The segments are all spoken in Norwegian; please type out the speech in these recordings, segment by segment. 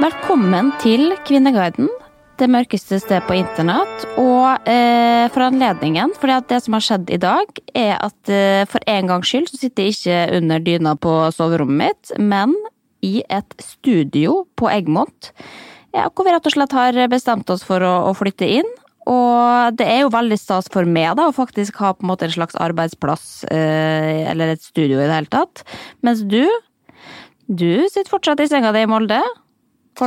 Velkommen til Kvinneguiden, det mørkeste stedet på internett. Og eh, for anledningen, for det som har skjedd i dag, er at eh, for en gangs skyld så sitter jeg ikke under dyna på soverommet mitt, men i et studio på Egmont. Ja, hvor vi rett og slett har bestemt oss for å, å flytte inn. Og det er jo veldig stas for meg da, å faktisk ha på en måte en slags arbeidsplass, eh, eller et studio i det hele tatt. Mens du, du sitter fortsatt i senga di i Molde.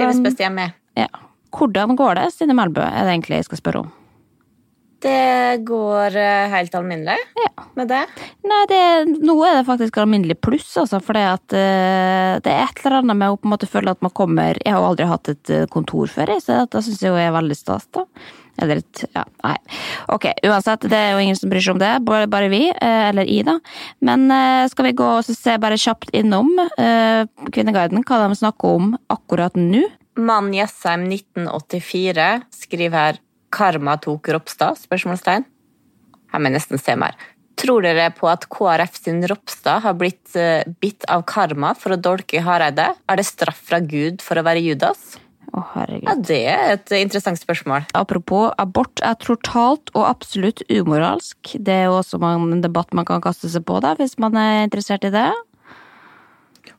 Trives best hjemme. Ja. Hvordan går det, Stine Melbø, er det egentlig jeg skal spørre om. Det går eh, helt alminnelig Ja. med det. Nei, det, nå er det faktisk alminnelig pluss, altså, for det, at, eh, det er et eller annet med å på en måte føle at man kommer Jeg har jo aldri hatt et eh, kontor før, jeg, så det syns jeg jo er veldig stas, da. Eller et Ja, nei. Ok, uansett, det er jo ingen som bryr seg om det, bare, bare vi, eh, eller I, da. Men eh, skal vi gå og se bare kjapt innom eh, Kvinneguiden, hva de snakker om akkurat nå? Mann Jessheim 1984 skriver her 'Karma tok Ropstad?' spørsmålstegn. Her må jeg nesten se mer. Tror dere på at KrF sin Ropstad har blitt bitt av karma for å dolke Hareide? Er det straff fra Gud for å være Judas? Herregud. Ja, Det er et interessant spørsmål. Apropos abort er totalt og absolutt umoralsk. Det er jo også en debatt man kan kaste seg på, da, hvis man er interessert i det.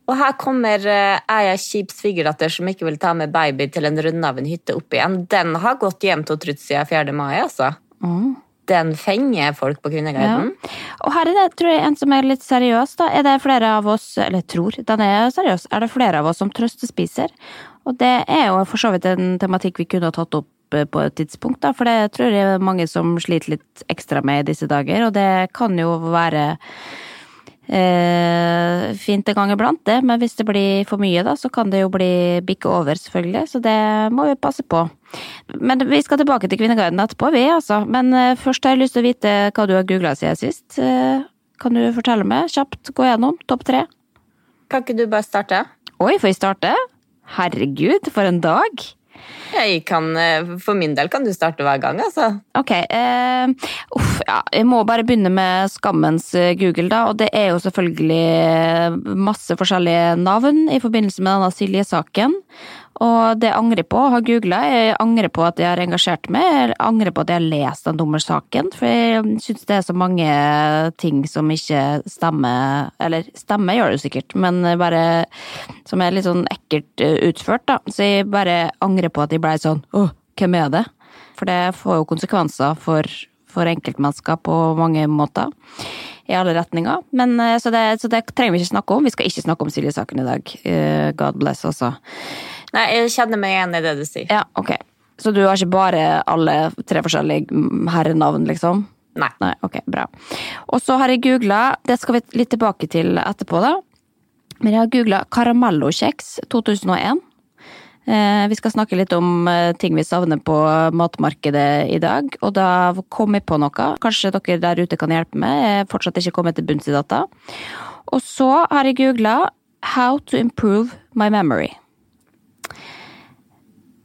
Og her kommer eh, ei kjip svigerdatter som ikke vil ta med baby til en runde av en hytte opp igjen. Den har gått hjem til trutt siden 4. mai, altså. Den fenger folk på Kvinneguiden. Og her er det, tror jeg, en som er litt seriøs, da. Er det flere av oss, eller tror, den er seriøs, er det flere av oss som trøstespiser? Og det er jo for så vidt en tematikk vi kunne ha tatt opp eh, på et tidspunkt, da, for det tror jeg er mange som sliter litt ekstra med i disse dager, og det kan jo være eh, fint en gang iblant, det, men hvis det blir for mye, da, så kan det jo bli bikke over, selvfølgelig, så det må vi passe på. Men vi skal tilbake til Kvinneguiden etterpå, vi, altså. Men eh, først har jeg lyst til å vite hva du har googla siden sist. Eh, kan du fortelle meg kjapt, gå gjennom topp tre? Kan ikke du bare starte? Oi, får jeg starte? Herregud, for en dag! Kan, eh, for min del kan du starte hver gang, altså. Ok, Uh, uff, ja, jeg må bare begynne med skammens eh, Google, da. Og det er jo selvfølgelig masse forskjellige navn i forbindelse med denne Silje-saken. Og det jeg angrer på har ha googla, jeg angrer på at jeg har engasjert meg, jeg angrer på at jeg har lest den dommersaken, for jeg syns det er så mange ting som ikke stemmer Eller stemmer gjør det jo sikkert, men bare som er litt sånn ekkelt eh, utført, da. Så jeg bare angrer på at jeg blei sånn åh, hvem er det? For det får jo konsekvenser for, for enkeltmennesker på mange måter. I alle retninger. Men, eh, så, det, så det trenger vi ikke snakke om. Vi skal ikke snakke om Silje-saken i dag. Eh, God bless, altså. Nei, jeg kjenner meg igjen i det du sier. Ja, ok. Så du har ikke bare alle tre forskjellige herrenavn, liksom? Nei. Nei, ok, bra. Og så har jeg googla, det skal vi litt tilbake til etterpå, da. Men jeg har googla Caramello-kjeks 2001. Eh, Vi skal snakke litt om eh, ting vi savner på matmarkedet i dag, og da kom jeg på noe. Kanskje dere der ute kan hjelpe meg. Jeg er fortsatt ikke kommet til bunns i data. Og så har jeg googla 'How to improve my memory'.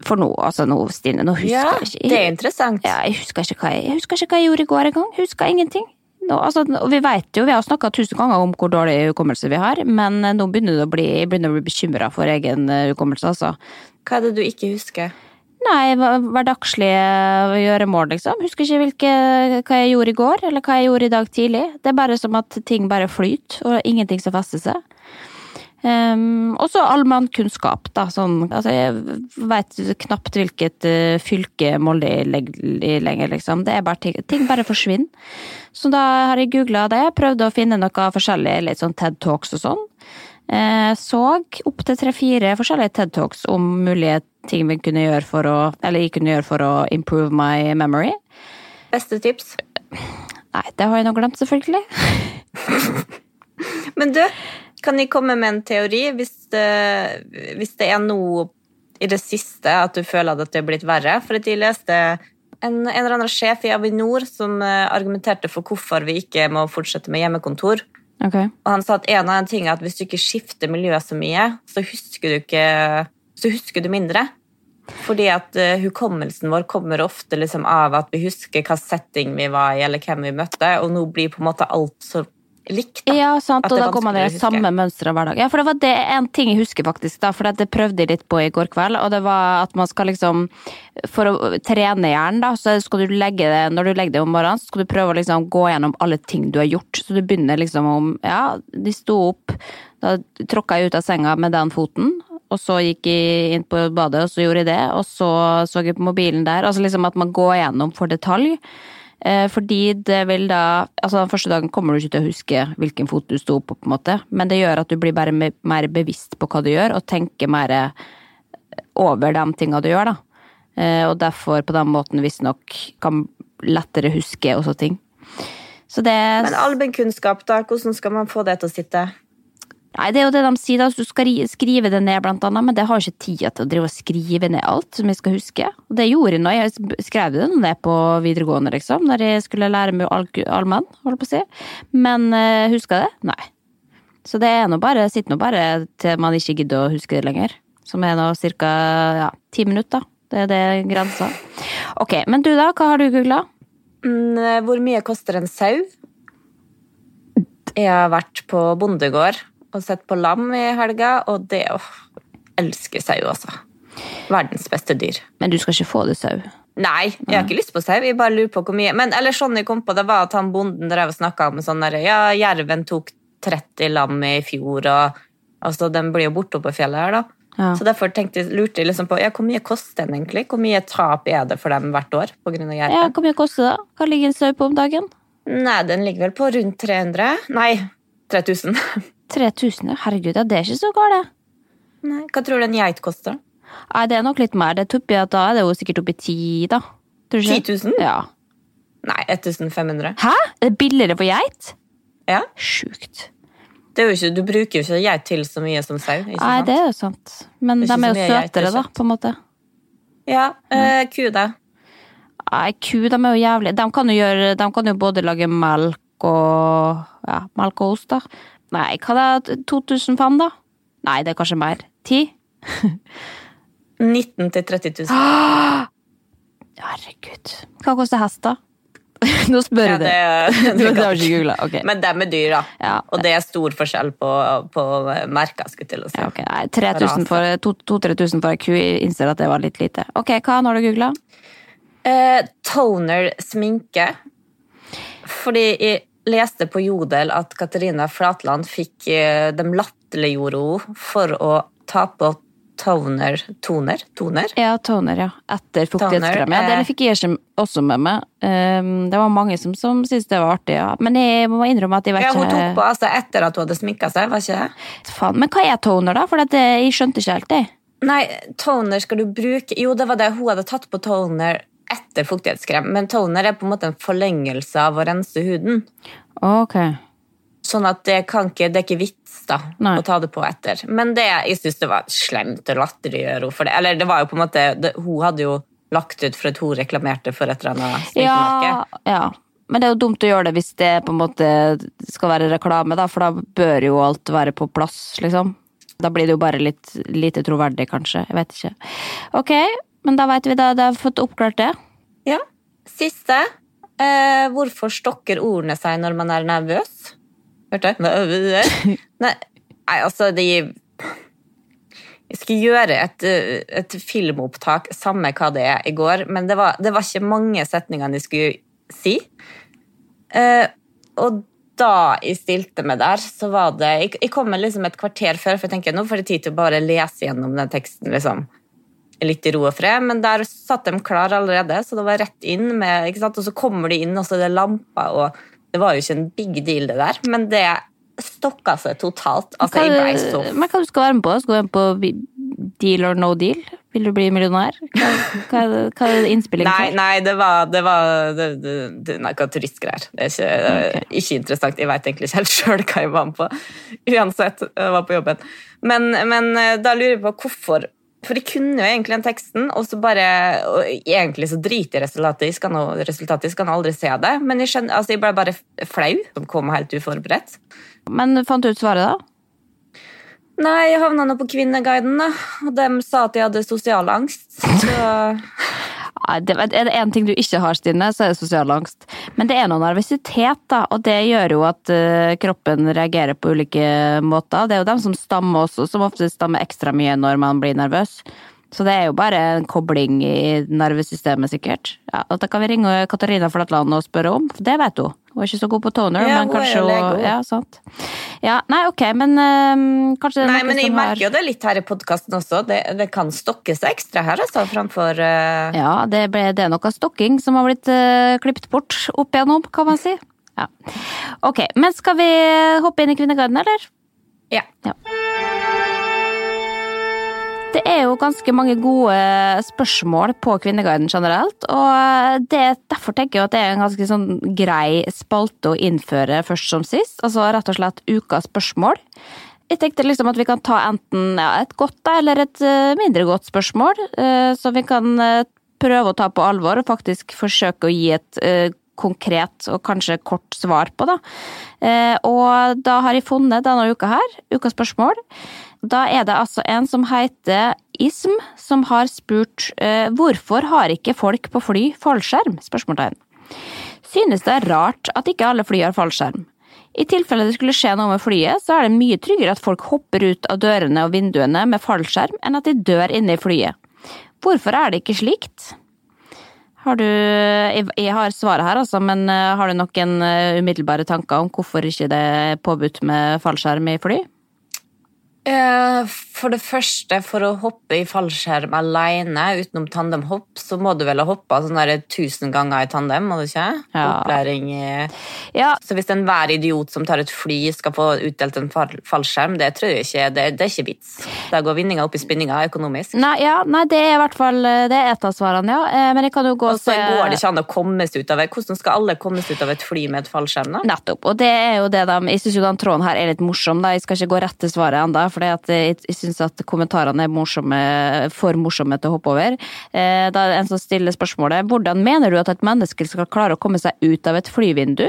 For nå, altså nå, Stine, nå husker Ja, jeg ikke det er interessant. ja, jeg husker ikke jeg, jeg, husker ikke hva jeg gjorde i går engang. Husker ingenting. Nå, altså, vi vet jo, vi har snakka tusen ganger om hvor dårlig hukommelse vi har, men eh, nå begynner det å bli, jeg begynner å bli bekymra for egen eh, hukommelse, altså. Hva er det du ikke husker? Nei, hverdagslige gjøremål, liksom. Husker ikke hvilke, hva jeg gjorde i går, eller hva jeg gjorde i dag tidlig. Det er bare som at ting bare flyter, og ingenting som fester seg. Um, og så allmannkunnskap, da. Sånn, altså jeg veit knapt hvilket uh, fylke Molde er i lenger, liksom. Det er bare ting, ting bare forsvinner. Så da har jeg googla det, prøvde å finne noe forskjellig, litt sånn TED Talks og sånn. Uh, så opptil tre-fire forskjellige TED Talks om mulige ting vi kunne gjøre for å Eller jeg kunne gjøre for å improve my memory. Beste tips? Nei, det har jeg nå glemt, selvfølgelig. Men du, kan jeg komme med en teori? Hvis det, hvis det er noe i det siste at du føler at det er blitt verre? For at jeg leste en, en eller annen sjef i Avinor som eh, argumenterte for hvorfor vi ikke må fortsette med hjemmekontor. Okay. Og han sa at en av de tingene er at hvis du ikke skifter miljø så mye, så husker du ikke så husker du mindre. Fordi at eh, hukommelsen vår kommer ofte liksom av at vi husker hva setting vi var i, eller hvem vi møtte, og nå blir på en måte alt så likt. Da. Ja, sant, og da går man i det samme mønsteret hver dag. Ja, for det var det en ting jeg husker faktisk, da, for det prøvde jeg litt på i går kveld, og det var at man skal liksom For å trene hjernen, da, så skal du legge det Når du legger deg om morgenen, så skal du prøve å liksom gå gjennom alle ting du har gjort. Så du begynner liksom om Ja, de sto opp, da tråkka jeg ut av senga med den foten. Og så gikk jeg inn på badet, og så gjorde jeg det. Og så så jeg på mobilen der. Altså liksom at man går gjennom for detalj. Eh, Fordi det vil da Altså den første dagen kommer du ikke til å huske hvilken fot du sto på, på en måte, men det gjør at du blir bare mer bevisst på hva du gjør, og tenker mer over de tinga du gjør, da. Eh, Og derfor på den måten visstnok kan lettere huske også ting. Så det Men allmennkunnskap, da? Hvordan skal man få det til å sitte? Nei, det er jo det de sier, da. Du skal skrive det ned, blant annet, men det har ikke tid til å drive og skrive ned alt som jeg skal huske. Og det gjorde jeg nå. Jeg skrev det ned på videregående, liksom, når jeg skulle lære meg all- allmenn, holdt på å si. Men uh, huska det? Nei. Så det er nå bare, sitter nå bare til man ikke gidder å huske det lenger. Som er nå ca. Ja, ti minutter. Det er det grensa. Ok, men du da, hva har du googla? Mm, Hvor mye koster en sau? Jeg har vært på bondegård og sett på lam i helga, og det å elsker sau, altså. Verdens beste dyr. Men du skal ikke få det sau. Nei, jeg har ikke lyst på sau. Jeg bare lurer på hvor mye. Men eller sånn jeg kom på, det var at han bonden drev og snakka om sånn der, ja, jerven tok 30 lam i fjor, og altså, den blir jo borte oppe på fjellet her, da. Ja. Så derfor tenkte lurte jeg liksom på ja, hvor mye koster den egentlig? Hvor mye tap er det for dem hvert år på grunn av Ja. Hvor mye koster det? Hva ligger en sau på om dagen? Nei, den ligger vel på rundt 300? Nei, 3000. 3000, ja. herregud, ja, det er ikke så galt. Nei, hva tror du en geit koster? Nei, det er nok litt mer. Det er at da er det jo sikkert oppi ti, da. Tror du ikke? 10 000? Ja. Nei, 1500. Hæ? Er det billigere for geit? Ja, Sjukt. det ikke, Du bruker jo ikke geit til så mye som sau. Nei, det er jo sant. Men de er jo er søtere, da, på en måte. Ja, eh, ku, da. Nei, ku, de er jo jævlig De kan jo gjøre De kan jo både lage melk og Ja, melk og ost, da. Nei, hva da? 2005, da? Nei, det er kanskje mer. 10? 19 til 30 000. Herregud. Hva koster hest, da? Nå spør Ja, jeg det, deg. det, Du ikke googla? Ok. Men dem er dyr, da. Ja. Og det er stor forskjell på, på merker, skulle til å si. Ja, okay. 2000-3000 for 2000-3000 for ei ku. Innser at det var litt lite. Ok, hva har du googla? Eh, toner sminke. Fordi jeg leste på Jodel at Katarina Flatland fikk eh, De latterliggjorde henne for å ta på toner Toner? Toner? Ja, toner, ja. Etter fuktighetskrem. Ja, Toner, eh. det fikk jeg også med meg. Um, det var mange som, som syntes det var artig, ja. Men jeg må innrømme at jeg vet Ja, hun tok på altså etter at hun hadde sminka seg, var ikke det? Faen, Men hva er toner, da? For det, jeg skjønte ikke helt det. Nei, toner skal du bruke Jo, det var det hun hadde tatt på toner etter fuktighetskrem, men toner er på en måte en forlengelse av å rense huden. Ok. Sånn at det, kan ikke, det er ikke vits da, Nei. å ta det på etter. Men det, jeg syns det var slemt å latterliggjøre henne. Eller det var jo på en måte det, Hun hadde jo lagt ut for at hun reklamerte for et eller annet sminkemerke. Ja, ja. Men det er jo dumt å gjøre det hvis det på en måte skal være reklame, da, for da bør jo alt være på plass, liksom. Da blir det jo bare litt lite troverdig, kanskje. Jeg vet ikke. Ok, men da veit vi det. Da har vi fått oppklart det. Ja. Siste. Eh, hvorfor stokker ordene seg når man er nervøs? Hørte du? Nei, nei, altså de Jeg skulle gjøre et, et filmopptak, samme hva det er, i går, men det var, det var ikke mange setningene jeg skulle si. Eh, og da jeg stilte meg der, så var det Jeg, jeg kom med liksom et kvarter før, for jeg tenker nå får jeg tid til å bare lese gjennom den teksten. liksom litt i ro og fred, men der satt de klar allerede, så det var rett inn med, ikke sant? Og så kommer de inn, og så er det lamper, og det var jo ikke en big deal, det der, men det stokka seg totalt. Altså, jeg ble så men hva du skal være med på? Skal du være med på Deal or no deal? Vil du bli millionær? Hva, hva, hva er det innspilling Nei, for? nei, det var, det var det, det, det, nei, hva turistgreier. Det er ikke, okay. ikke interessant. Jeg veit egentlig ikke helt sjøl hva jeg var med på. Uansett, jeg var på jobben. Men, men eh, da lurer jeg på hvorfor For de kunne jo egentlig den teksten, og så bare og Egentlig så driter jeg i resultatet. Jeg skal nå, resultatet, skal nå aldri se det. Men jeg, skjønner, altså, jeg ble bare flau, som kom helt uforberedt. Men fant du ut svaret, da? Nei, jeg havna nå på Kvinneguiden, da. Og de sa at jeg hadde sosial angst. Så det, er det én ting du ikke har, Stine, så er det sosial angst. Men det er noe nervøsitet, da, og det gjør jo at eh, kroppen reagerer på ulike måter. Det er jo dem som stammer også, som ofte stammer ekstra mye når man blir nervøs. Så det er jo bare en kobling i nervesystemet, sikkert. Ja, og Da kan vi ringe Katarina Flatland og spørre om, for det vet hun. Hun er ikke så god på toner, Ja, men kanskje hun. Ja, sant. Ja, nei, ok, men øh, kanskje det Nei, men jeg har merker jo det litt her i podkasten også. Det, det kan stokke seg ekstra her, altså, framfor øh... Ja, det, ble, det er noe stokking som har blitt uh, klippet bort opp igjennom, kan man si. Ja. Ok, men skal vi hoppe inn i Kvinneguiden, eller? Ja. Det er jo ganske mange gode spørsmål på Kvinneguiden generelt, og det, derfor tenker jeg at det er en ganske sånn grei spalte å innføre først som sist. Altså rett og slett ukas spørsmål. Jeg tenkte liksom at vi kan ta enten ja, et godt eller et eh, mindre godt spørsmål, eh, som vi kan eh, prøve å ta på alvor og faktisk forsøke å gi et eh, konkret og kanskje kort svar på. Da. Eh, og da har jeg funnet denne uka her, ukas spørsmål. Da er det altså en som heter Ism, som har spurt eh, hvorfor har ikke folk på fly fallskjerm? Spørsmålstegn. Synes det er rart at ikke alle fly har fallskjerm. I tilfelle det skulle skje noe med flyet, så er det mye tryggere at folk hopper ut av dørene og vinduene med fallskjerm, enn at de dør inne i flyet. Hvorfor er det ikke slikt? Har du Jeg har svaret her, altså, men eh, har du noen eh, umiddelbare tanker om hvorfor ikke det er påbudt med fallskjerm i fly? Eh, For det første, for å hoppe i fallskjerm alene utenom tandemhopp, så må du vel ha hoppa sånn der tusen ganger i tandem, må du ikke? Ja. Opplæring i Ja, Så hvis enhver idiot som tar et fly, skal få utdelt en fallskjerm, det tror jeg ikke Det, det er ikke vits. Da går vinninga opp i spinninga økonomisk. Nei, ja, nei, det er i hvert fall det er et av svarene, ja. Eh, Men jeg kan jo gå Og så til- går det ikke an å komme seg ut av det. Hvordan skal alle komme seg ut av et fly med et fallskjerm? da? Nettopp. Og det er jo det de Jeg syns jo den tråden her er litt morsom, da. Jeg skal ikke gå rett til svaret ennå, for at jeg syns at kommentarene er morsomme, for morsomme til å hoppe over. Eh, Da er det en som stiller spørsmålet hvordan mener du at et menneske skal klare å komme seg ut av et flyvindu?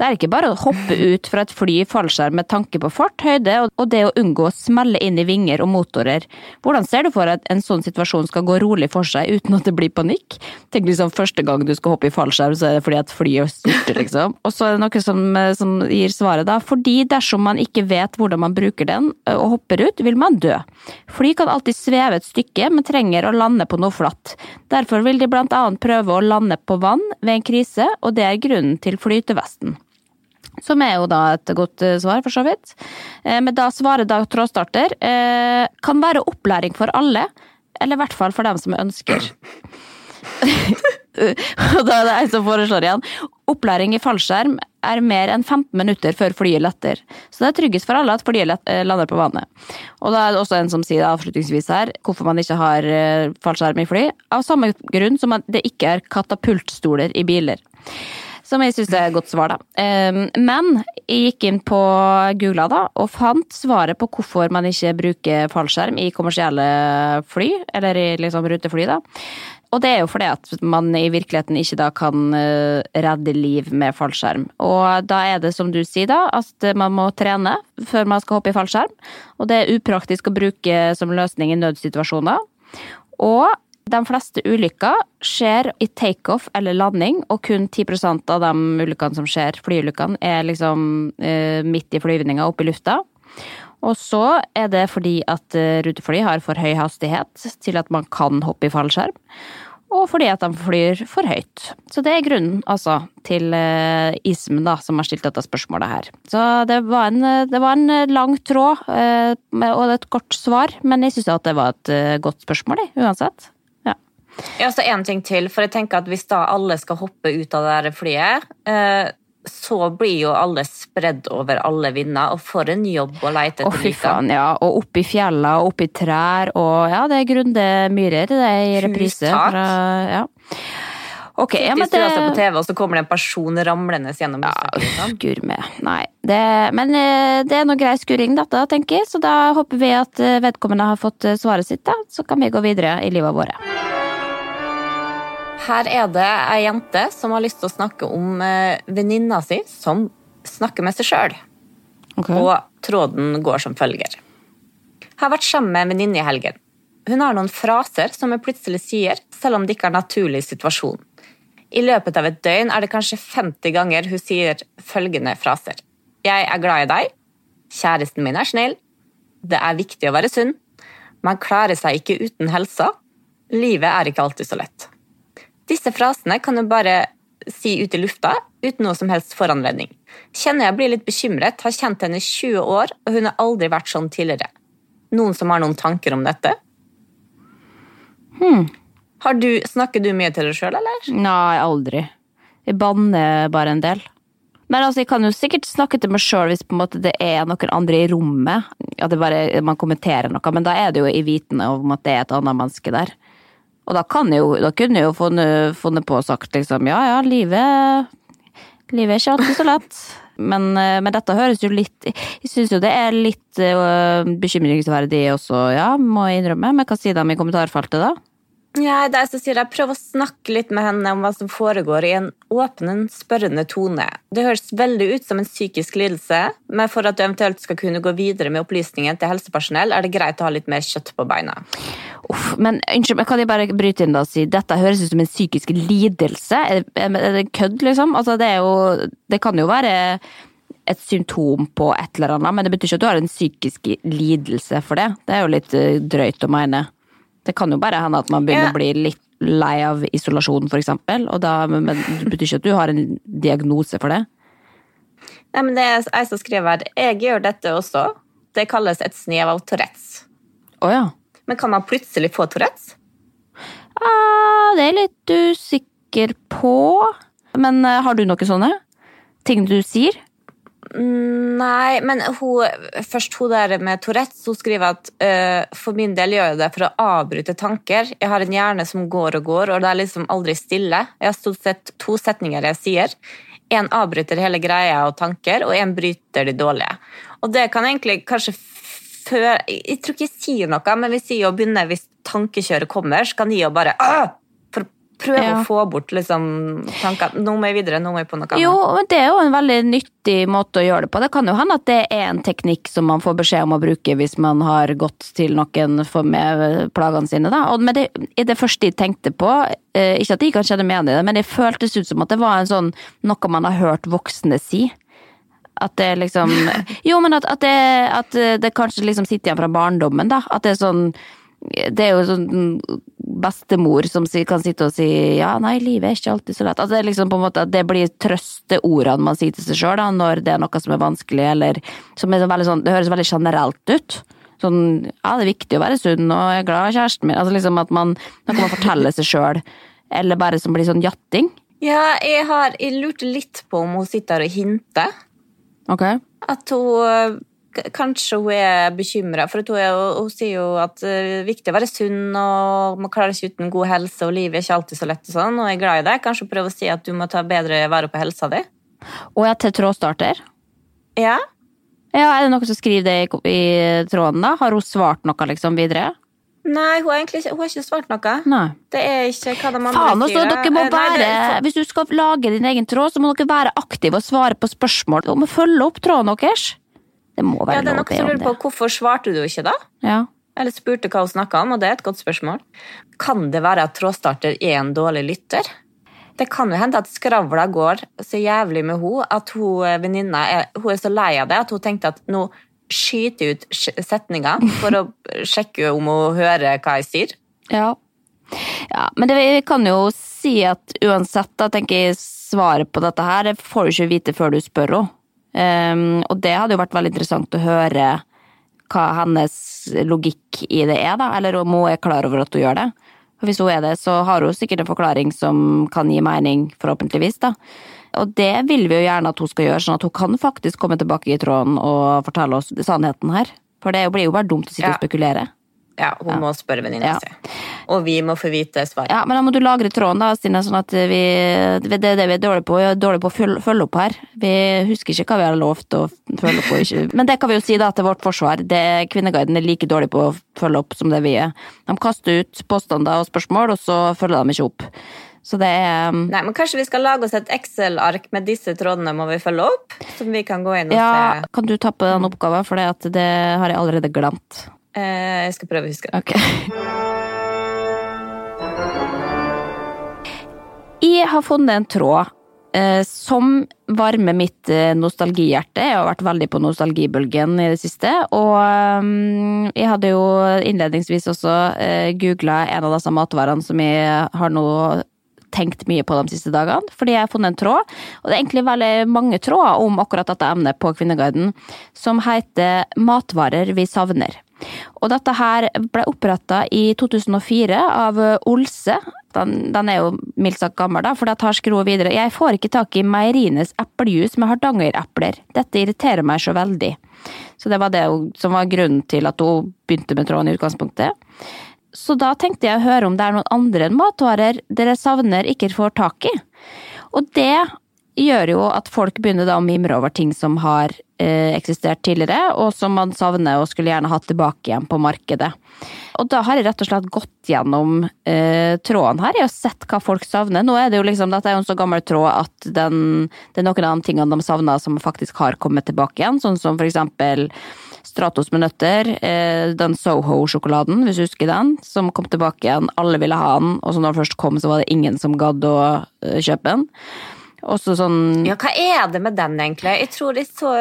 Det er ikke bare å hoppe ut fra et fly i fallskjerm med tanke på fart, høyde og- det å unngå å smelle inn i vinger og motorer. Hvordan ser du for deg at en sånn situasjon skal gå rolig for seg uten at det blir panikk? Tenk liksom første gang du skal hoppe i fallskjerm, så er det fordi at flyet styrter, liksom. Og så er det noe som, eh, som gir svaret, da. Fordi dersom man ikke vet hvordan man bruker den eh, og hopper ut, vil man dø. Fly kan alltid sveve et stykke, men trenger å lande på noe flatt. Derfor vil de blant annet prøve å lande på vann ved en krise, og det er grunnen til flytevesten. Som er jo da et godt eh, svar, for så vidt. Eh, Men da svarer da trådstarter eh, kan være opplæring for alle, eller i hvert fall for dem som ønsker. Og da er det en som foreslår igjen. Opplæring i fallskjerm er mer enn 15 minutter før flyet letter. Så det er tryggest for alle at flyet lander på vannet. Og da er det også en som sier avslutningsvis her hvorfor man ikke har fallskjerm i fly. Av samme grunn som at det ikke er katapultstoler i biler. Som jeg syns er et godt svar, da. Um, men jeg gikk inn på Google da, og fant svaret på hvorfor man ikke bruker fallskjerm i kommersielle fly, eller i liksom rutefly, da. Og det er jo fordi at man i virkeligheten ikke da kan uh, redde liv med fallskjerm. Og da er det som du sier da, at man må trene før man skal hoppe i fallskjerm. Og det er upraktisk å bruke som løsning i nødsituasjoner. Og de fleste ulykker skjer i takeoff eller landing, og kun 10% av de ulykkene som skjer, flyulykkene, er liksom eh, midt i flyvninga oppe i lufta. Og så er det fordi at uh, rutefly har for høy hastighet til at man kan hoppe i fallskjerm. Og fordi at de flyr for høyt. Så det er grunnen, altså, til eh, ISM, da, som har stilt dette spørsmålet her. Så det var en, det var en lang tråd og et kort svar, men jeg syns at det var et godt spørsmål, uansett. Ja, så en ting til, for jeg tenker at Hvis da alle skal hoppe ut av det flyet, eh, så blir jo alle spredd over alle vinder, og for en jobb å leite etter. Fy faen, ja. Og opp i fjella, og opp i trær, og ja, det er Grunde Myhrer, det er i reprise. Fra, ja. Ok, ja, men det... på TV, og så kommer det en person ramlende gjennom huset. Ja. Skur med. Nei. Det, men eh, det er noe grei skuring, dette, tenker jeg. Så da håper vi at eh, vedkommende har fått svaret sitt, da. Så kan vi gå videre i livet vårt. Her er det ei jente som har lyst til å snakke om eh, venninna si som snakker med seg sjøl. Okay. Og tråden går som følger. Jeg har vært sammen med en venninne i helgen. Hun har noen fraser som hun plutselig sier, selv om det ikke er naturlig situasjon. I løpet av et døgn er det kanskje 50 ganger hun sier følgende fraser. Jeg er glad i deg. Kjæresten min er snill. Det er viktig å være sunn. Man klarer seg ikke uten helsa. Livet er ikke alltid så lett. Disse frasene kan du bare si ut i lufta uten noe som helst foranledning. Kjenner jeg blir litt bekymret, har kjent henne i 20 år, og hun har aldri vært sånn tidligere. Noen som har noen tanker om dette? Hmm. Har du, snakker du mye til deg sjøl, eller? Nei, aldri. Jeg banner bare en del. Men altså, jeg kan jo sikkert snakke til meg sjøl hvis det er noen andre i rommet. At bare, man kommenterer noe, men da er det jo i vitende om at det er et annet menneske der. Og da, jo, da kunne jeg jo funnet, funnet på og sagt liksom ja ja, livet, livet er ikke alltid så lett. Men, eh, men, dette høres jo litt Jeg syns jo det er litt uh, bekymringsverdig også, ja, må jeg innrømme. Men hva sier de i kommentarfeltet, da? Ja, det er så sier jeg Prøv å snakke litt med henne om hva som foregår i en åpen, spørrende tone. Det høres veldig ut som en psykisk lidelse, men for at du eventuelt skal kunne gå videre med opplysningen til helsepersonell, er det greit å ha litt mer kjøtt på beina. Uff, men unnskyld, men kan jeg bare bryte inn da og si dette høres ut som en psykisk lidelse? Er det, er det kødd, liksom? Altså, det jo Det kan jo være et symptom på et eller annet, men det betyr ikke at du har en psykisk lidelse for det. Det er jo litt eh, drøyt å mene. Det kan jo bare hende at man begynner å bli litt lei av isolasjon, f.eks. Men det betyr ikke at du har en diagnose for det. Nei, men det er jeg som skriver her. Jeg gjør dette også. Det kalles et snev av Tourettes. Oh, ja. Men kan man plutselig få Tourettes? Ah, det er jeg litt usikker på. Men uh, har du noen sånne? Ting du sier? Nei, men hun, først hun der med Tourettes hun skriver at uh, for min del gjør jeg det for å avbryte tanker. Jeg har en hjerne som går og går, og det er liksom aldri stille. Jeg har stort sett to setninger jeg sier. Én avbryter hele greia og tanker, og én bryter de dårlige. Og det kan egentlig kanskje før Jeg tror ikke jeg sier noe, men vi sier å begynner hvis tankekjøret kommer, så kan jeg jo bare Åh! Prøve ja. å få bort liksom, tanker. Nå må jeg videre, nå må jeg på noe annet. Jo, men det er jo en veldig nyttig måte å gjøre det på. Det kan jo hende at det er en teknikk som man får beskjed om å bruke hvis man har gått til noen med plagene sine. Da. Og det, det første jeg tenkte på, eh, ikke at jeg kan kjenne meg igjen i det, men det føltes ut som at det var en sånn, noe man har hørt voksne si. At det liksom Jo, men at, at, det, at det kanskje liksom sitter igjen fra barndommen, da. At det er sånn det er jo sånn bestemor som kan sitte og si ja, nei, livet er ikke alltid så lett. Altså, det, liksom på en måte, det blir trøsteordene man sier til seg sjøl når det er noe som er vanskelig, eller som er veldig sånn, Det høres veldig generelt ut. Sånn ja, det er viktig å være sunn, og jeg er glad i kjæresten min. Altså liksom at man, noe man forteller seg sjøl, eller bare som blir sånn jatting. Ja, jeg har jeg lurte litt på om hun sitter og hinter. Okay. At hun Kanskje hun er bekymra, for hun, er, hun sier jo at det er viktig å være sunn, og man klarer seg uten god helse, og livet er ikke alltid så lett og sånn, og jeg er glad i deg. Kanskje hun prøver å si at du må ta bedre vare på helsa di? Og ja, til trådstarter. Ja. Ja, Er det noen som skriver det i, i tråden, da? Har hun svart noe liksom videre? Nei, hun har egentlig ikke, hun har ikke svart noe. Nei. Det er ikke hva de andre Faen også, dere må være, nei, være det- Hvis du skal lage din egen tråd, så må dere være aktive og svare på spørsmål. Og må følge opp tråden deres. Det må Ja, det er noe som om lurer på hvorfor svarte du ikke da? Ja. Eller spurte hva hun snakka om, og det er et godt spørsmål. Kan det være at trådstarter er en dårlig lytter? Det kan jo hende at skravla går så jævlig med henne at hun eh, venninna er, hun er så lei av det at hun tenkte at nå skyter ut setninga setninger for å sjekke om hun hører hva jeg sier. Ja. ja. Men det, kan jo si at uansett, da tenker jeg svaret på dette her får du ikke vite før du spør henne. Ehm, og det hadde jo vært veldig interessant å høre hva hennes logikk i det er, da. Eller om hun er klar over at hun gjør det. For hvis hun er det, så har hun sikkert en forklaring som kan gi mening, forhåpentligvis, da. Og det vil vi jo gjerne at hun skal gjøre, sånn at hun kan faktisk komme tilbake i tråden og fortelle oss sannheten her. For det blir jo bare dumt å sitte og spekulere. Ja, hun må spørre venninna Ja. si. Og vi må få vite svaret. Ja, men da må du lagre tråden, da, Stine, sånn at vi Det er det vi er dårlige på. Vi er dårlige på å følge, følge opp her. Vi husker ikke hva vi har lovt å følge opp. Ikke. Men det kan vi jo si da til vårt forsvar. Det, Kvinneguiden er like dårlig på å følge opp som det vi er. De kaster ut påstander og spørsmål, og så følger de ikke opp. Så det er um, Nei, men Kanskje vi skal lage oss et Excel-ark med disse trådene må vi følge opp? Som vi kan gå inn og Ja, se. kan du ta på den oppgaven, for det har jeg allerede glemt. Eh, jeg skal prøve å huske det. Ok. Jeg har funnet en tråd eh, som varmer mitt eh, nostalgihjerte. Jeg har vært veldig på nostalgibølgen i det siste. Og eh, jeg hadde jo innledningsvis også eh, googla en av disse matvarene som jeg har nå tenkt mye på de siste dagene, fordi jeg har funnet en tråd, og det er egentlig veldig mange tråder om akkurat dette emnet på Kvinneguiden, som heter Matvarer vi savner. Og dette her ble oppretta i 2004 av Olse. Den, den er jo mildt sagt gammel, da, for det tar skroet videre. Jeg får ikke tak i meierienes eplejus med hardangerepler. Dette irriterer meg så veldig. Så det var det som var grunnen til at hun begynte med tråden i utgangspunktet. Så da tenkte jeg å høre om det er noen andre enn matvarer dere savner ikke får tak i. Og det gjør jo at folk begynner da å mimre over ting som har eh, eksistert tidligere, og som man savner og skulle gjerne hatt tilbake igjen på markedet. Og da har jeg rett og slett gått gjennom eh, tråden her, jeg har sett hva folk savner. Nå er det jo liksom, Dette er jo en så gammel tråd at den, det er noen av de tingene de savner som faktisk har kommet tilbake igjen, sånn som for eksempel Stratos med nøtter, eh, den Soho-sjokoladen, hvis du husker den, som kom tilbake igjen. Alle ville ha den, og så når den først kom, så var det ingen som gadd å eh, kjøpe den. Også sånn Ja, hva er det med den, egentlig? Jeg tror jeg så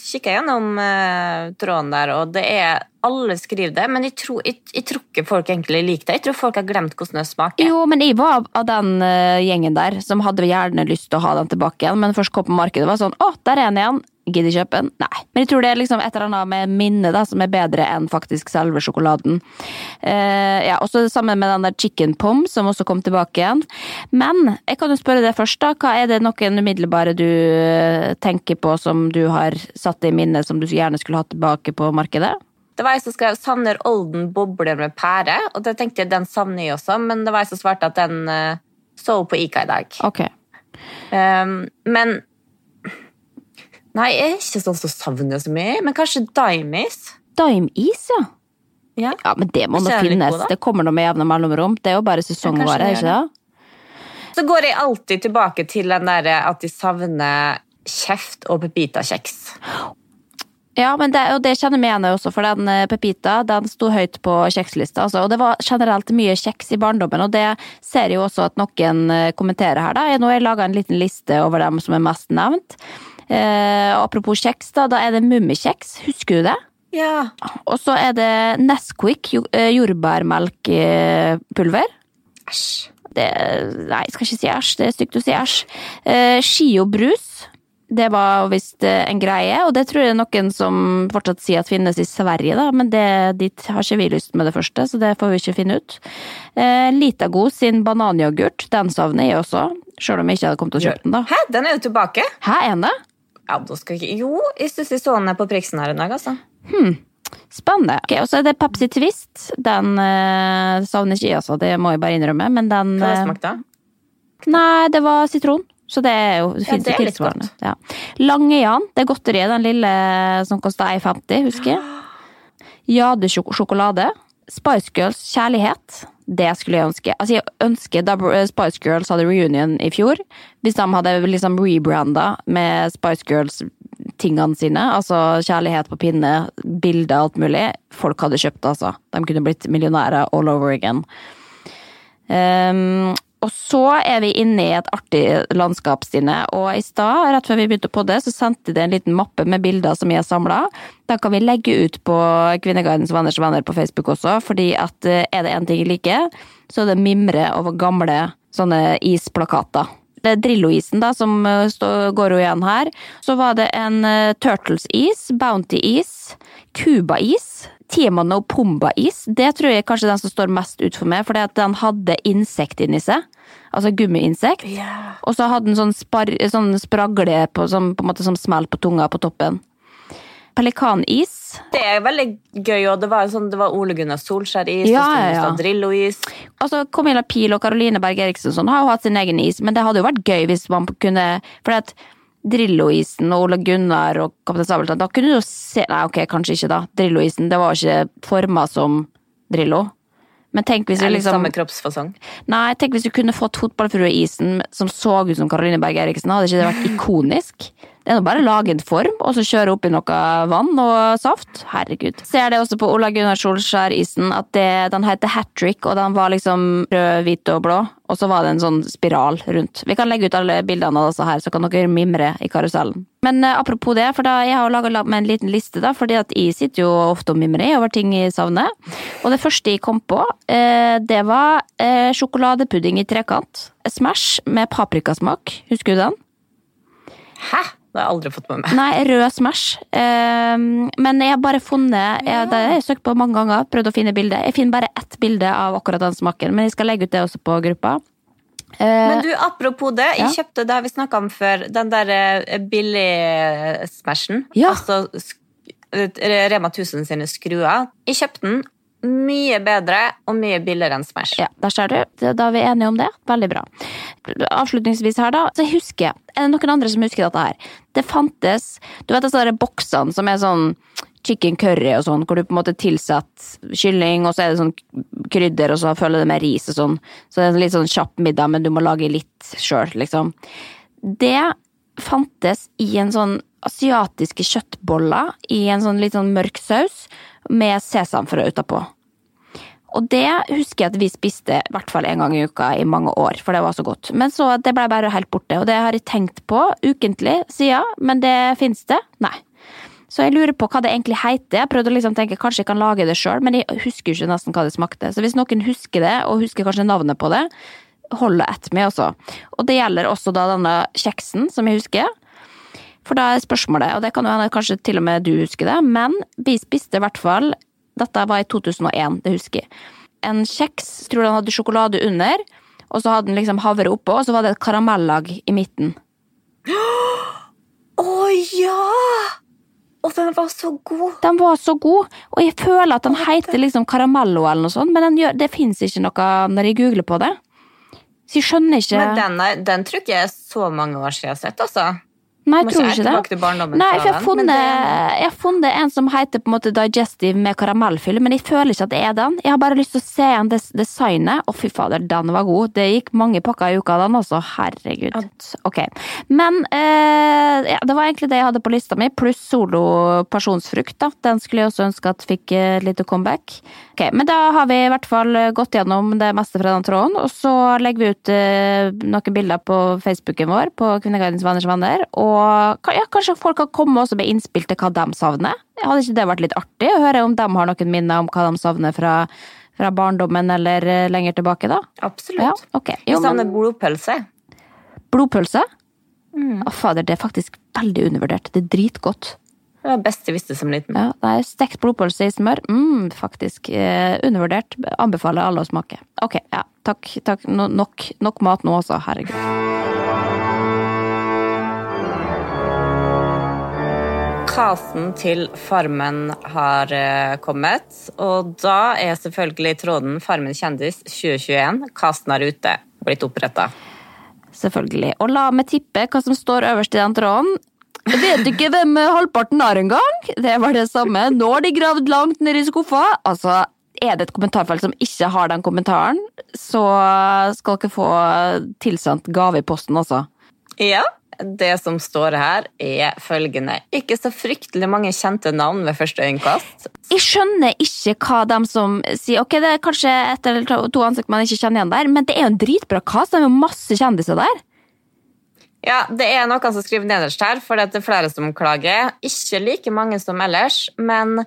kikka gjennom uh, tråden der, og det er Alle skriver det, men jeg tror, jeg, jeg tror ikke folk egentlig liker det. Jeg tror folk har glemt hvordan det smaker. Jo, men jeg var av den uh, gjengen der som hadde gjerne lyst til å ha den tilbake igjen, men først kom på markedet og var sånn Å, der er den igjen! Gidder kjøpe den? Nei. Men jeg tror det er liksom et eller annet med minnet da, som er bedre enn faktisk selve sjokoladen. Uh, ja, også det samme med den der chicken pom, som også kom tilbake igjen. Men jeg kan jo spørre deg først, da. Hva er det noen umiddelbare du eh, tenker på som du har satt i minnet, som du gjerne skulle hatt tilbake på markedet? Det var jeg som skrev 'Sanner Olden bobler med pære', og det tenkte jeg den savner jeg også, men det var jeg som svarte at den uh, så på Ica i dag. Okay. Um, men Nei, jeg er ikke sånn som savner så mye, men kanskje daimis? Dime-is, ja. Ja. Ja, men det må nå finnes. god. Det kommer nå med jevne mellomrom. Det er jo bare sesongvare, ikke det? Så går jeg alltid tilbake til den der at de savner kjeft og pepita-kjeks. Ja, men det, og det kjenner vi igjen også, for den eh, Pepita den sto høyt på kjekslista. Altså, og det var generelt mye kjeks i barndommen, og det ser jeg jo også at noen eh, kommenterer her. da. Jeg- Nå har jeg laga en liten liste over dem som er mest nevnt. Eh, apropos kjeks, da, da er det Mummikjeks. Husker du det? Ja. Og så er det Nesquik eh, jordbærmelkpulver. Æsj. Det, nei, jeg skal ikke si æsj. Det er stygt å si æsj. Eh, Skio brus. Det var visst eh, en greie, og det tror jeg noen som fortsatt sier at finnes i Sverige, da, men det, dit har ikke vi lyst med det første, så det får vi ikke finne ut. Eh, Litago sin bananyoghurt, den savner jeg også, sjøl om jeg ikke hadde kommet til å kjøpe den, da. Hæ, den er jo tilbake! Hæ, er den det? Ja, da skal ikke Jo, jeg syns jeg så den på priksen her en dag, altså. Spennende. Ok, Og så er det Pepsi Twist. Den uh, savner ikke jeg, altså. Det må jeg bare innrømme. Men den Hva det eh, smakte? Nei, det var sitron. Så det er jo det Ja, det er litt godt. Ja. Lange-Jan, det er godteriet, den lille som kosta 1,50, husker jeg. Jade sjokolade. Spice Girls kjærlighet. Det skulle jeg ønske. Altså, jeg ønsker da Spice Girls hadde reunion i fjor. Hvis de hadde liksom rebranda med Spice Girls-tingene sine. Altså kjærlighet på pinne, bilder, alt mulig. Folk hadde kjøpt altså. De kunne blitt millionærer all over again. Ehm, og så er vi inne i et artig landskap, Stine. Og i stad, rett før vi begynte på det, så sendte de en liten mappe med bilder som vi har samla. Den kan vi legge ut på Kvinneguidens venners venner på Facebook også, fordi at eh, er det én ting jeg liker, så er det mimre over gamle sånne isplakater. Det er Drillo-isen da, som eh, går jo igjen her. Så var det en eh, Turtles-is, Bounty-is, Cuba-is, Timon Pumba-is. Det tror jeg kanskje er den som står mest ut for meg, at den hadde insekt inni seg. Altså gummiinsekt. Og så hadde den sånn, spar, sånn spragle på, som, på en måte som smell på tunga på toppen. Pelikanis. Det er veldig gøy, og det var, sånn, det var Ole Gunnar Solskjær-is, Ja, ja, ja. Drillo-is. Altså, Camilla Pil og Caroline Berg Eriksen sånn har jo hatt sin egen is, men det hadde jo vært gøy hvis man kunne For at Drillo-isen og Ole Gunnar og Kaptein Sabeltann, da kunne du jo se Nei, ok, kanskje ikke, da. Drillo-isen, det var ikke forma som Drillo. Men tenk hvis litt liksom samme kroppsfasong. Nei, tenk hvis du kunne fått fotballfrueisen som så ut som Caroline Berg Eriksen. Hadde ikke det vært ikonisk? Det er nå bare å lage en form, og så kjøre oppi noe vann og saft. Herregud. Ser det også på Ola Gunnar Solskjær-isen at det, den heter hat trick, og den var liksom rød, hvit og blå. Og så var det en sånn spiral rundt. Vi kan legge ut alle bildene av disse her, så kan dere mimre i karusellen. Men eh, apropos det, for da, jeg har laga med en liten liste, da, fordi at jeg sitter jo ofte og mimrer over ting jeg savner. Og det første jeg kom på, eh, det var eh, sjokoladepudding i trekant. Smash med paprikasmak. Husker du den? Hæ? Det har jeg aldri fått med meg. Nei, rød Smash. Eh, men jeg har bare funnet jeg, Det har jeg søkt på mange ganger, prøvd å finne bilde. Jeg finner bare ett bilde av akkurat den smaken, men jeg skal legge ut det også på gruppa. Eh, Men du, apropos det, Ja. jeg kjøpte det har vi snakka om før, den der eh, billig-smashen. Ja. Altså eh, Rema 1000 sine skruer. Jeg kjøpte den mye bedre og mye billigere enn Smash. Ja, der ser du. Da er vi enige om det. Veldig bra. Avslutningsvis her, da. Så jeg husker, er det noen andre som husker dette her? Det fantes Du vet disse der boksene som er sånn chicken curry og sånn, hvor du på en måte tilsetter kylling, og så er det sånn krydder, og så følger det med ris og sånn. Så det er en litt sånn kjapp middag, men du må lage litt sjøl, liksom. Det fantes i en sånn asiatiske kjøttboller i en sånn litt sånn mørk saus med sesamfrø utapå. Og det husker jeg at vi spiste i hvert fall en gang i uka i mange år, for det var så godt. Men så det ble bare helt borte, og det har jeg tenkt på ukentlig siden, men det fins det? Nei. Så jeg lurer på hva det egentlig heter. Jeg prøvde å liksom tenke kanskje jeg kan lage det sjøl, men jeg husker ikke nesten hva det smakte. Så hvis noen husker det, og husker kanskje navnet på det, hold det ett med også. Og det gjelder også da denne kjeksen, som jeg husker. For da er spørsmålet, og det kan jo hende kanskje til og med du husker det, men vi spiste i hvert fall Dette var i 2001, det husker jeg. En kjeks, tror den hadde sjokolade under, og så hadde den liksom havre oppå, og så var det et karamellag i midten. Å ja! Og den var så god! Den var så god, og jeg føler at den heter liksom Caramello eller noe sånt, men den gjør, det fins ikke noe når jeg googler på det. Så jeg skjønner ikke Men den, er, den tror ikke jeg er så mange år siden jeg har sett, altså. Nei, jeg tror ikke det. til Nei, for jeg har funnet, funnet en som heter på en måte Digestive med karamellfyll, men jeg føler ikke at det er den. Jeg har bare lyst til å se igjen des designet. Å, fy fader, den var god. Det gikk mange pakker i uka, den også. Herregud. Ok. Men eh, ja, det var egentlig det jeg hadde på lista mi, pluss Solo pasjonsfrukt. da. Den skulle jeg også ønske at fikk eh, et lite comeback. Ok, Men da har vi i hvert fall gått gjennom det meste fra den tråden, og så legger vi ut eh, noen bilder på Facebooken vår, på Kvinneguidens venners venner, og ka- ja, kanskje folk kan komme også med innspill til hva de savner. Hadde ikke det vært litt artig å høre om de har noen minner om hva de savner fra, fra barndommen eller eh, lenger tilbake, da? Absolutt. Ja, ok. Jeg savner men blodpølse. blodpølse? Å, fader, det er faktisk veldig undervurdert. Det er dritgodt. Det var best jeg visste som liten. Ja, nei, Stekt blodpølse i smør, mm, faktisk. Eh, undervurdert. Anbefaler alle å smake. Ok, ja. Takk. takk. No, nok, nok mat nå også, herregud. Casten til Farmen har eh, kommet, og da er selvfølgelig tråden Farmen kjendis 2021. Casten er ute, blitt oppretta. Selvfølgelig. Og la meg tippe hva som står øverst i den tråden. Jeg vet ikke hvem halvparten er engang. Det var det samme. Nå har de gravd langt ned i skuffa. Altså, er det et kommentarfelt som ikke har den kommentaren, så skal dere få tilsendt gave i posten, altså. Ja, det som står her, er følgende. Ikke så fryktelig mange kjente navn ved første øyekast. Jeg skjønner ikke hva de som sier Ok, det er kanskje ett eller to- ansikt man ikke kjenner igjen der, men det er jo en dritbra cast. Det er jo masse kjendiser der. Ja, det er noen som skriver nederst her, for det er flere som klager. Ikke like mange som ellers, men,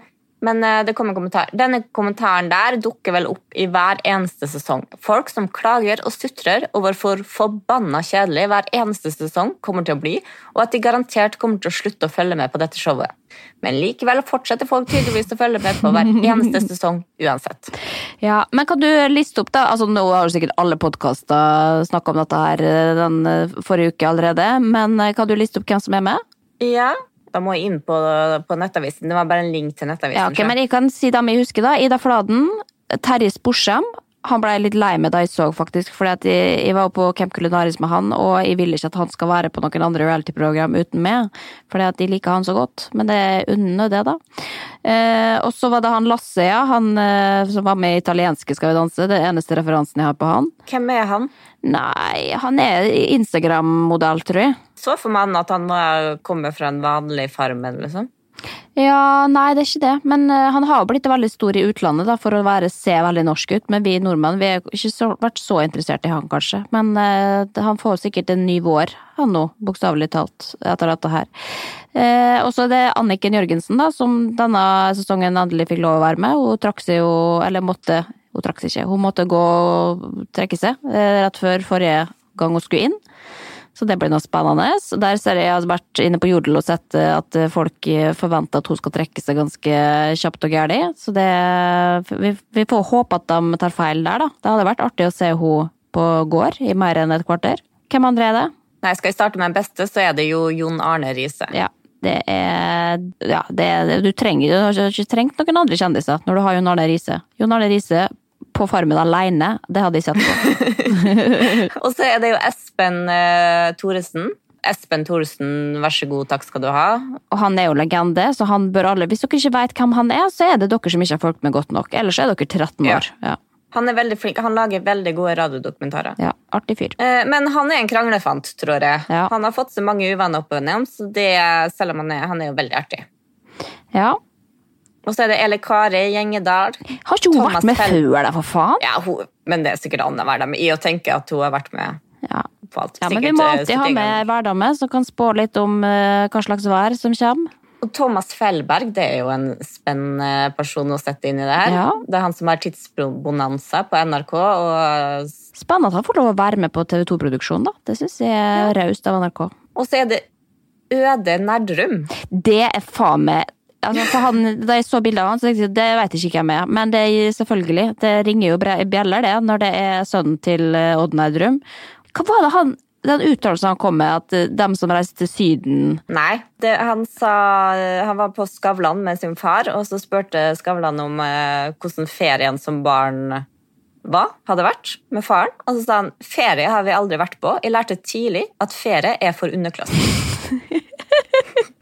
men eh, det kom en kommentar. Denne kommentaren der dukker vel opp i hver eneste sesong. Folk som klager og sutrer over hvor forbanna kjedelig hver eneste sesong kommer til å bli, og at de garantert kommer til å slutte å følge med på dette showet. Men likevel fortsetter folk tydeligvis å følge med på hver eneste sesong uansett. Ja, Men kan du liste opp, da? Altså, Nå har sikkert alle podkaster snakka om dette her eh, den eh, forrige uke allerede, men kan du liste opp hvem som er med? Ja, da må jeg inn på, på Nettavisen. Det var bare en link til Nettavisen. Ja, okay. Men jeg kan si dem jeg husker, da. Ida Fladen, Terje Sporsem. Han ble litt lei meg da jeg så, faktisk, fordi at jeg, jeg var på Camp Culinaris med han, og jeg vil ikke at han skal være på noen andre reality-program uten meg, fordi at jeg liker han så godt. Men det er unner det, da. Eh, og så var det han Lasse, ja. Han eh, som var med i Italienske Skal vi danse. Det er eneste referansen jeg har på han. Hvem er han? Nei, han er Instagram-modell, tror jeg. Så for mannen at han må komme fra en vanlig farmen, liksom. Ja, nei, det er ikke det. Men uh, han har blitt veldig stor i utlandet da, for å være, se veldig norsk ut. Men vi nordmenn vi har ikke så, vært så interessert i han, kanskje. Men uh, han får sikkert en ny vår, han nå, bokstavelig talt, etter dette her. Uh, og så er det Anniken Jørgensen, da, som denne sesongen endelig fikk lov å være med. Hun trakk seg jo, eller måtte, hun trakk seg ikke, hun måtte gå og trekke seg rett før forrige gang hun skulle inn. Så det blir noe spennende. Så Der ser jeg jeg har vært inne på Jodel og sett eh, at folk forventer at hun skal trekke seg ganske kjapt og gærlig. Så det vi, vi får håpe at de tar feil der, da. Det hadde vært artig å se henne på gård i mer enn et kvarter. Hvem andre er det? Nei, Skal jeg starte med den beste, så er det jo Jon Arne Riise. Ja. Det er Ja, det er Du trenger du har ikke trengt noen andre kjendiser når du har Jon Arne Riise. Jon Arne Riise på Farmen aleine, det hadde jeg sett på. Og så er det jo Espen eh, Thoresen. Espen Thoresen, vær så god, takk skal du ha. Og han er jo legende, så han bør alle Hvis dere ikke vet hvem han er, så er det dere som ikke har fulgt med godt nok. Ellers er dere 13 år. Ja, Han er veldig flink, han lager veldig gode radiodokumentarer. ja artig fyr. Eh, Men han er en kranglefant, tror jeg. Ja. Han har fått så mange uvenner opp og ned, så det, selv om han er, han er jo veldig artig. Ja. Og så er det Eli Kari Gjengedal. Har ikke hun Thomas vært med Fell. før, da, for faen? Ja, hun, men det er sikkert annenhver Verdam i å tenke at hun har vært med Ja. på alt. ja, men vi må alltid ha med hverdame som kan spå litt om uh, hva slags vær som kommer. Og Thomas Fellberg det er jo en spennende person å sette inn i det her. Ja. Det er han som har Tidsbonanza på NRK. og Spennende at han får lov å være med på TV 2-produksjonen, da. Det syns jeg er raust av NRK. Og så er det Øde Nerdrum. Det er faen meg Altså, for han, da jeg så bildet av han, så tenkte jeg det vet jeg ikke hvem er. Men det er selvfølgelig, det ringer jo bjeller, det, når det er sønnen til eh, Odd Nerdrum. Hva var det han Den uttalelsen han kom med, at eh, dem som reiser til Syden Nei, det, han sa Han var på Skavlan med sin far, og så spurte Skavlan om eh, hvordan ferien som barn var, hadde vært med faren. Og så sa han ferie har vi aldri vært på. Jeg lærte tidlig at ferie er for underklassen.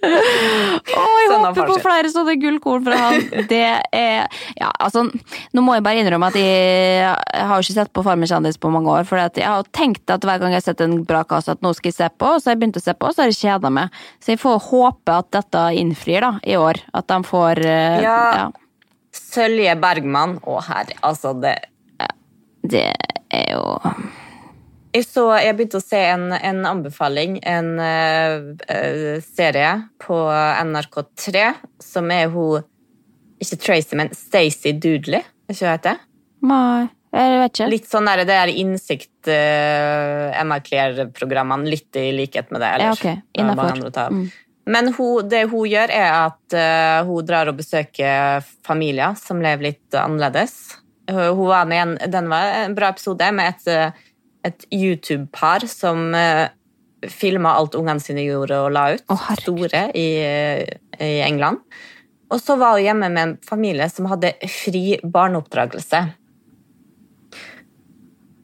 Å, jeg håper på flere sånne gullkorn fra han. Det er Ja, altså, nå må jeg bare innrømme at jeg, jeg har jo ikke sett på Farmen kjendis på mange år. For jeg har tenkt at hver gang jeg har sett en bra kast, at nå skal jeg se på, og så har jeg begynt å se på, og så har jeg kjeda meg. Så jeg får håpe at dette innfrir, da, i år. At de får eh, Ja. ja. Sølje Bergman. Å, herre. Altså, det Det er jo Jeg, så, jeg begynte å se en, en anbefaling, en eh, eh, serie på NRK3, som er hun Ikke Tracy, men Stacey Doodley. Er ikke hun heter? Nei, jeg vet ikke. Litt sånn der, det er innsikt uh, Emma Claire-programmene, litt i likhet med det. Ja, ellers. ok. Av. Mm. Men hun, det hun gjør, er at uh, hun drar og besøker familier som lever litt annerledes. Hun var med i en, den var en bra episode med et, eh, et YouTube-par som uh, filma alt ungene sine gjorde og la ut. Oh, store i, i England. Og så var hun hjemme med en familie som hadde fri barneoppdragelse.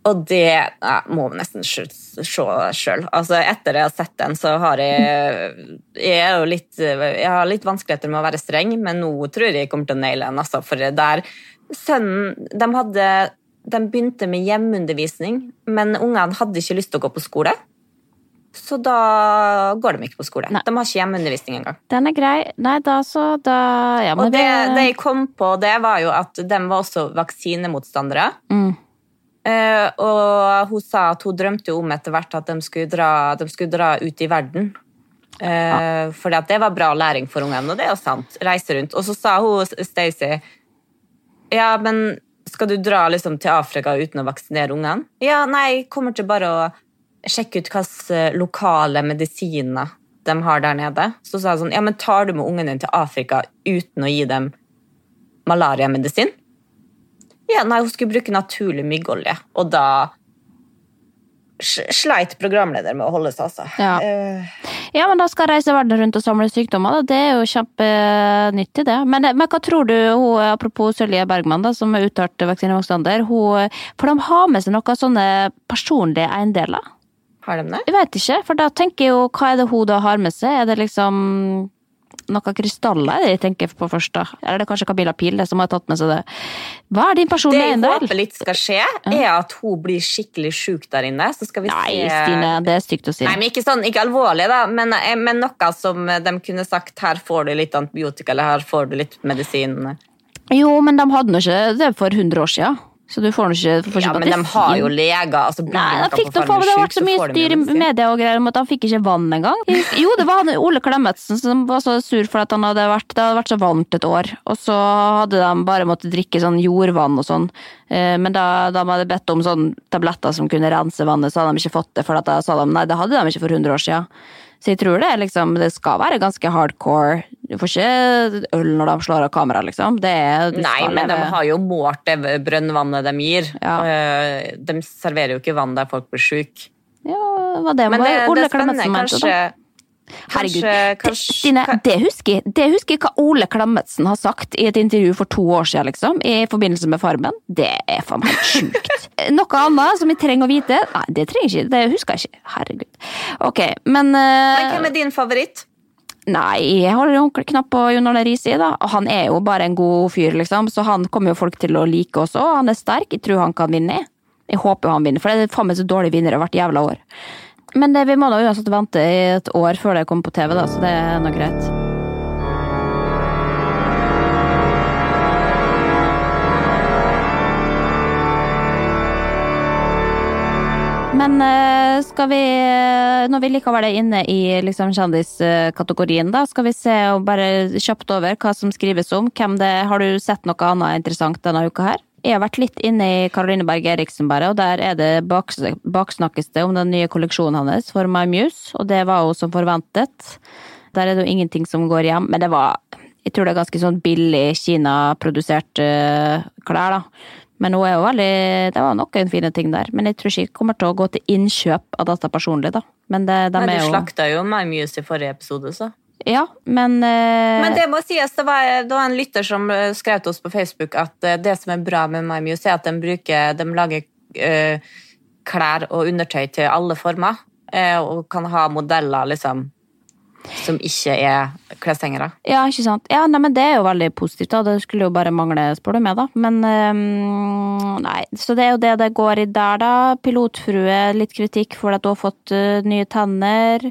Og det ja, må nesten se sjøl. Altså, etter jeg har sett den, så har jeg Jeg, er jo litt, jeg har litt vanskeligheter med å være streng, men nå tror jeg jeg kommer til å naile den. Altså, for der sønnen de, hadde, de begynte med hjemmeundervisning, men ungene hadde ikke lyst til å gå på skole. Så da går de ikke på skole. Nei. De har ikke hjemmeundervisning engang. Den er grei. Nei, da så da Ja, men Og det, det jeg kom på, det var jo at de var også vaksinemotstandere. Mm. Uh, og hun sa at hun drømte jo om etter hvert at de skulle dra, de skulle dra ut i verden. Uh, Fordi at det var bra læring for ungene, og det er jo sant. Reise rundt. Og så sa hun Stacey Ja, men skal du dra liksom til Afrika uten å vaksinere ungene? Ja, nei, jeg kommer til bare å sjekke ut hvilke lokale medisiner de har der nede. Så sa jeg sånn Ja, men tar du med ungen din til Afrika uten å gi dem malariamedisin? Ja, nei, hun skulle bruke naturlig myggolje, og da sleit programleder med å holde seg, altså. Ja. Eh, Ja, men da skal reise verden rundt og samle sykdommer. Da. Det er jo kjempenyttig, det. Men, men hva tror du, hun, apropos Sølje Bergman, da, som er uttalt vaksinemotstander, hun, for de har med seg noen sånne personlige eiendeler? har de det? Jeg vet ikke, for da tenker jeg jo, hva er det hun da har med seg? Er det liksom noen krystaller er det jeg tenker på først, da? Eller er det kanskje Kabila Pil som har tatt med seg det? Hva er din Det jeg håper litt skal skje, er at hun blir skikkelig sjuk der inne. Så skal vi Nei, se Stine, det er stygt å si. Nei, men Ikke sånn, ikke alvorlig, da, men, men noe som de kunne sagt her får du litt antibiotika, eller her får du litt medisin. Jo, men de hadde nå ikke det for 100 år siden. Så du får nå ikke, får Ja, men de har jo leger. altså Nei, noen fikk på det, har vært så mye styr i media og greier om at han fikk ikke vann engang. Jo, det var han Ole Klemetsen som var så sur for at han hadde vært, det hadde vært så varmt et år. Og så hadde de bare måttet drikke sånn jordvann og sånn. Eh, Men da de hadde bedt om sånn tabletter som kunne rense vannet, så hadde de ikke fått det. For da sa de nei, det hadde de ikke for 100 år siden. Så jeg tror det liksom, det skal være ganske hardcore. Du får ikke øl når de slår av kamera, liksom. Det er, Nei, men de har jo målt det brønnvannet de gir. Ja. Eh, De serverer jo ikke vann der folk blir syke. Ja, hva det Men var det, Ole. Klemetsen mente, da. Kanskje, Herregud. kanskje, Det, kanskje Stine, det husker jeg. Det husker jeg hva Ole Klemetsen har sagt i et intervju for to år siden, liksom, i forbindelse med Farmen. Det er faen meg sjukt. Noe annet som jeg trenger å vite? Nei, det trenger jeg ikke. Det husker jeg ikke. Herregud. Ok, men, uh, Men hvem er din favoritt? Nei, jeg holder ordentlig knapp på Jon Arne Riise, han er jo bare en god fyr, liksom, så han kommer jo folk til å like også. og Han er sterk. Jeg tror han kan vinne. Jeg håper jo han vinner, for det er faen meg så dårlige vinnere hvert jævla år. Men det, vi må da uansett vente i et år før det kommer på TV, da, så det er nå greit. Men eh, skal vi, når vi likevel er inne i liksom kjendiskategorien, da, skal vi se og bare kjapt over hva som skrives om. Det, har du sett noe annet interessant denne uka her? Jeg har vært litt inne i Caroline Berg Eriksen, bare, og der er det baks, baksnakkes om den nye kolleksjonen hans for My Muse, og det var jo som forventet. Der er det jo ingenting som går hjem, men det var Jeg tror det er ganske sånn billig Kina-produsert eh, klær, da. Men hun er jo veldig Det var noen fine ting der. Men jeg tror ikke jeg kommer til å gå til innkjøp av dette personlig, da. Men det, de er du jo slakta jo My Muse i forrige episode, så. Ja, men, uh... Men det må sies, det var, det var en lytter som eh, skrev til oss på Facebook at det som er bra med My Muse, er at de, bruker, de lager uh, klær og undertøy til alle former. og kan ha modeller liksom, som ikke er kleshengere. Ja, ikke sant. Ja, nei, men det er jo veldig positivt, da. Det skulle jo bare mangle, spør du meg, da. Men ehm, nei. Så det er jo det det går i der, da. Pilotfrue, litt kritikk for at hun har fått uh, nye tenner.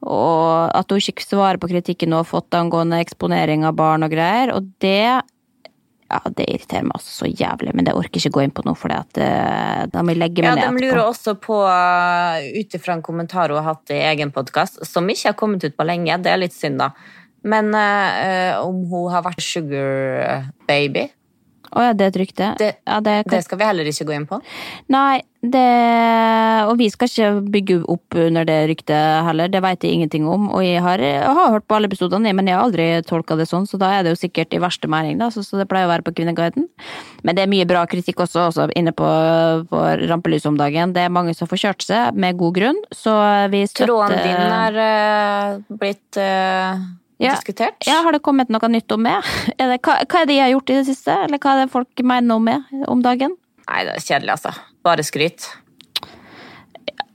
Og at hun ikke svarer på kritikken hun har fått angående eksponering av barn og greier. Og det ja, det irriterer meg også så jævlig, men det orker ikke gå inn på nå, for da må jeg legge Ja, meg De lurer også på, uh, ut ifra en kommentar hun har hatt i egen podkast, som ikke har kommet ut på lenge, det er litt synd, da. Men uh, om hun har vært sugar baby. Å ja, det er et rykte? Det, ja, det, kan... det skal vi heller ikke gå inn på. Nei, det Og vi skal ikke bygge opp under det ryktet heller, det vet jeg ingenting om. Og jeg har, jeg har hørt på alle episodene, men jeg har aldri tolka det sånn, så da er det jo sikkert i verste mening, da, så, så det pleier å være på Kvinneguiden. Men det er mye bra kritikk også, også inne på, på rampelyset om dagen. Det er mange som får kjørt seg, med god grunn, så vi støtter Tråden din er uh, blitt uh ja. diskutert? Ja, Har det kommet noe nytt om meg? Er det, hva, hva, er det jeg har gjort i det siste? Eller hva er det folk mener om meg om dagen? Nei, det er kjedelig, altså. Bare skryt.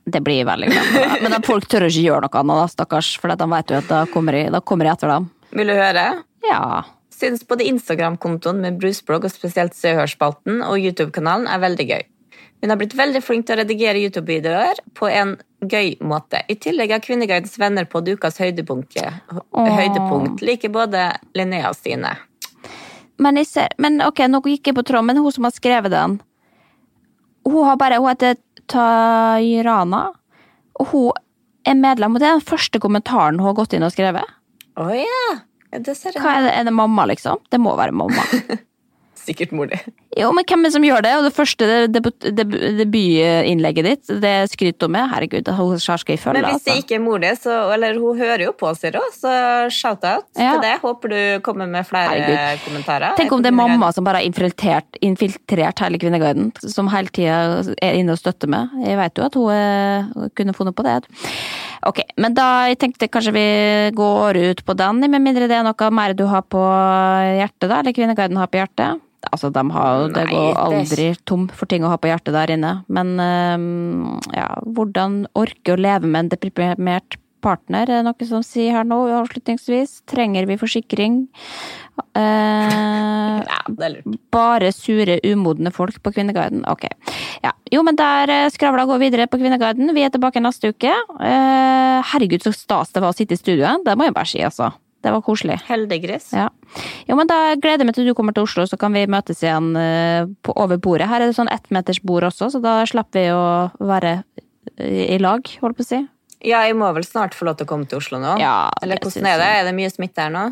Det blir veldig bra. Men folk tør ikke gjøre noe annet, da, stakkars. For de vet jo at da kommer jeg, da kommer jeg etter dem. Vil du høre? Ja. Synes både Instagram-kontoen med Brusblogg og spesielt Se og Hør-spalten og YouTube-kanalen er veldig gøy. Hun har blitt veldig flink til å redigere YouTube-videoer på en gøy måte. I tillegg har Kvinneguidens venner på dukas høydepunkt, høydepunkt liker både Linnea og Stine. Men, ser, men, ok, nå gikk jeg på tråd, men hun som har skrevet den Hun har bare, hun heter Tayrana, og hun er medlem, og det er den første kommentaren hun har gått inn og skrevet. Oh, ja. det ser jeg. Hva er det, er det mamma, liksom? Det må være mamma. Sikkert di. Jo, men hvem er det som gjør det? Og det første debutinnlegget ditt, det skryter hun med. Herregud, hun skal jeg følge. Men hvis det altså. ikke er mor di, så Eller hun hører jo på Zero, så shout-out ja. til det. Håper du kommer med flere Herregud. kommentarer. Tenk om det er mamma som bare har infiltrert, infiltrert hele Kvinneguiden, som hele tida er inne og støtter meg. Jeg vet jo at hun eh, kunne funnet på det. Ok, men da jeg tenkte kanskje vi går ut på den, med mindre det er noe mer du har på hjertet, da? Eller Kvinneguiden har på hjertet? Altså, de har, det går aldri tom for ting å ha på hjertet der inne. Men ehm, ja, hvordan orke å leve med en deprimert partner, er det noe som sier her nå avslutningsvis. Trenger vi forsikring? Eh, ja, bare sure, umodne folk på Kvinneguiden. Ok. Ja. Jo, men der eh, skravla går videre på Kvinneguiden. Vi er tilbake neste uke. Eh, herregud, så stas det var å sitte i studioet. Det må jeg bare si, altså. Det var koselig. Heldiggris. Ja. Jo, men da gleder jeg meg til du kommer til Oslo, så kan vi møtes igjen uh, på, over bordet. Her er det sånn ettmetersbord også, så da slipper vi å være i, i lag, holdt på å si. Ja, jeg må vel snart få lov til å komme til Oslo nå? Ja, Eller hvordan er det? Er det mye smitte her nå?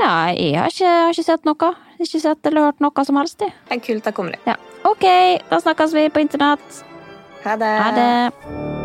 Nei, jeg har ikke, har ikke, sett noe. Ikke sett eller hørt noe som helst. Det er kult, da kommer jeg. Ja. Ok, da snakkes vi på internett. Ha det. Ha det.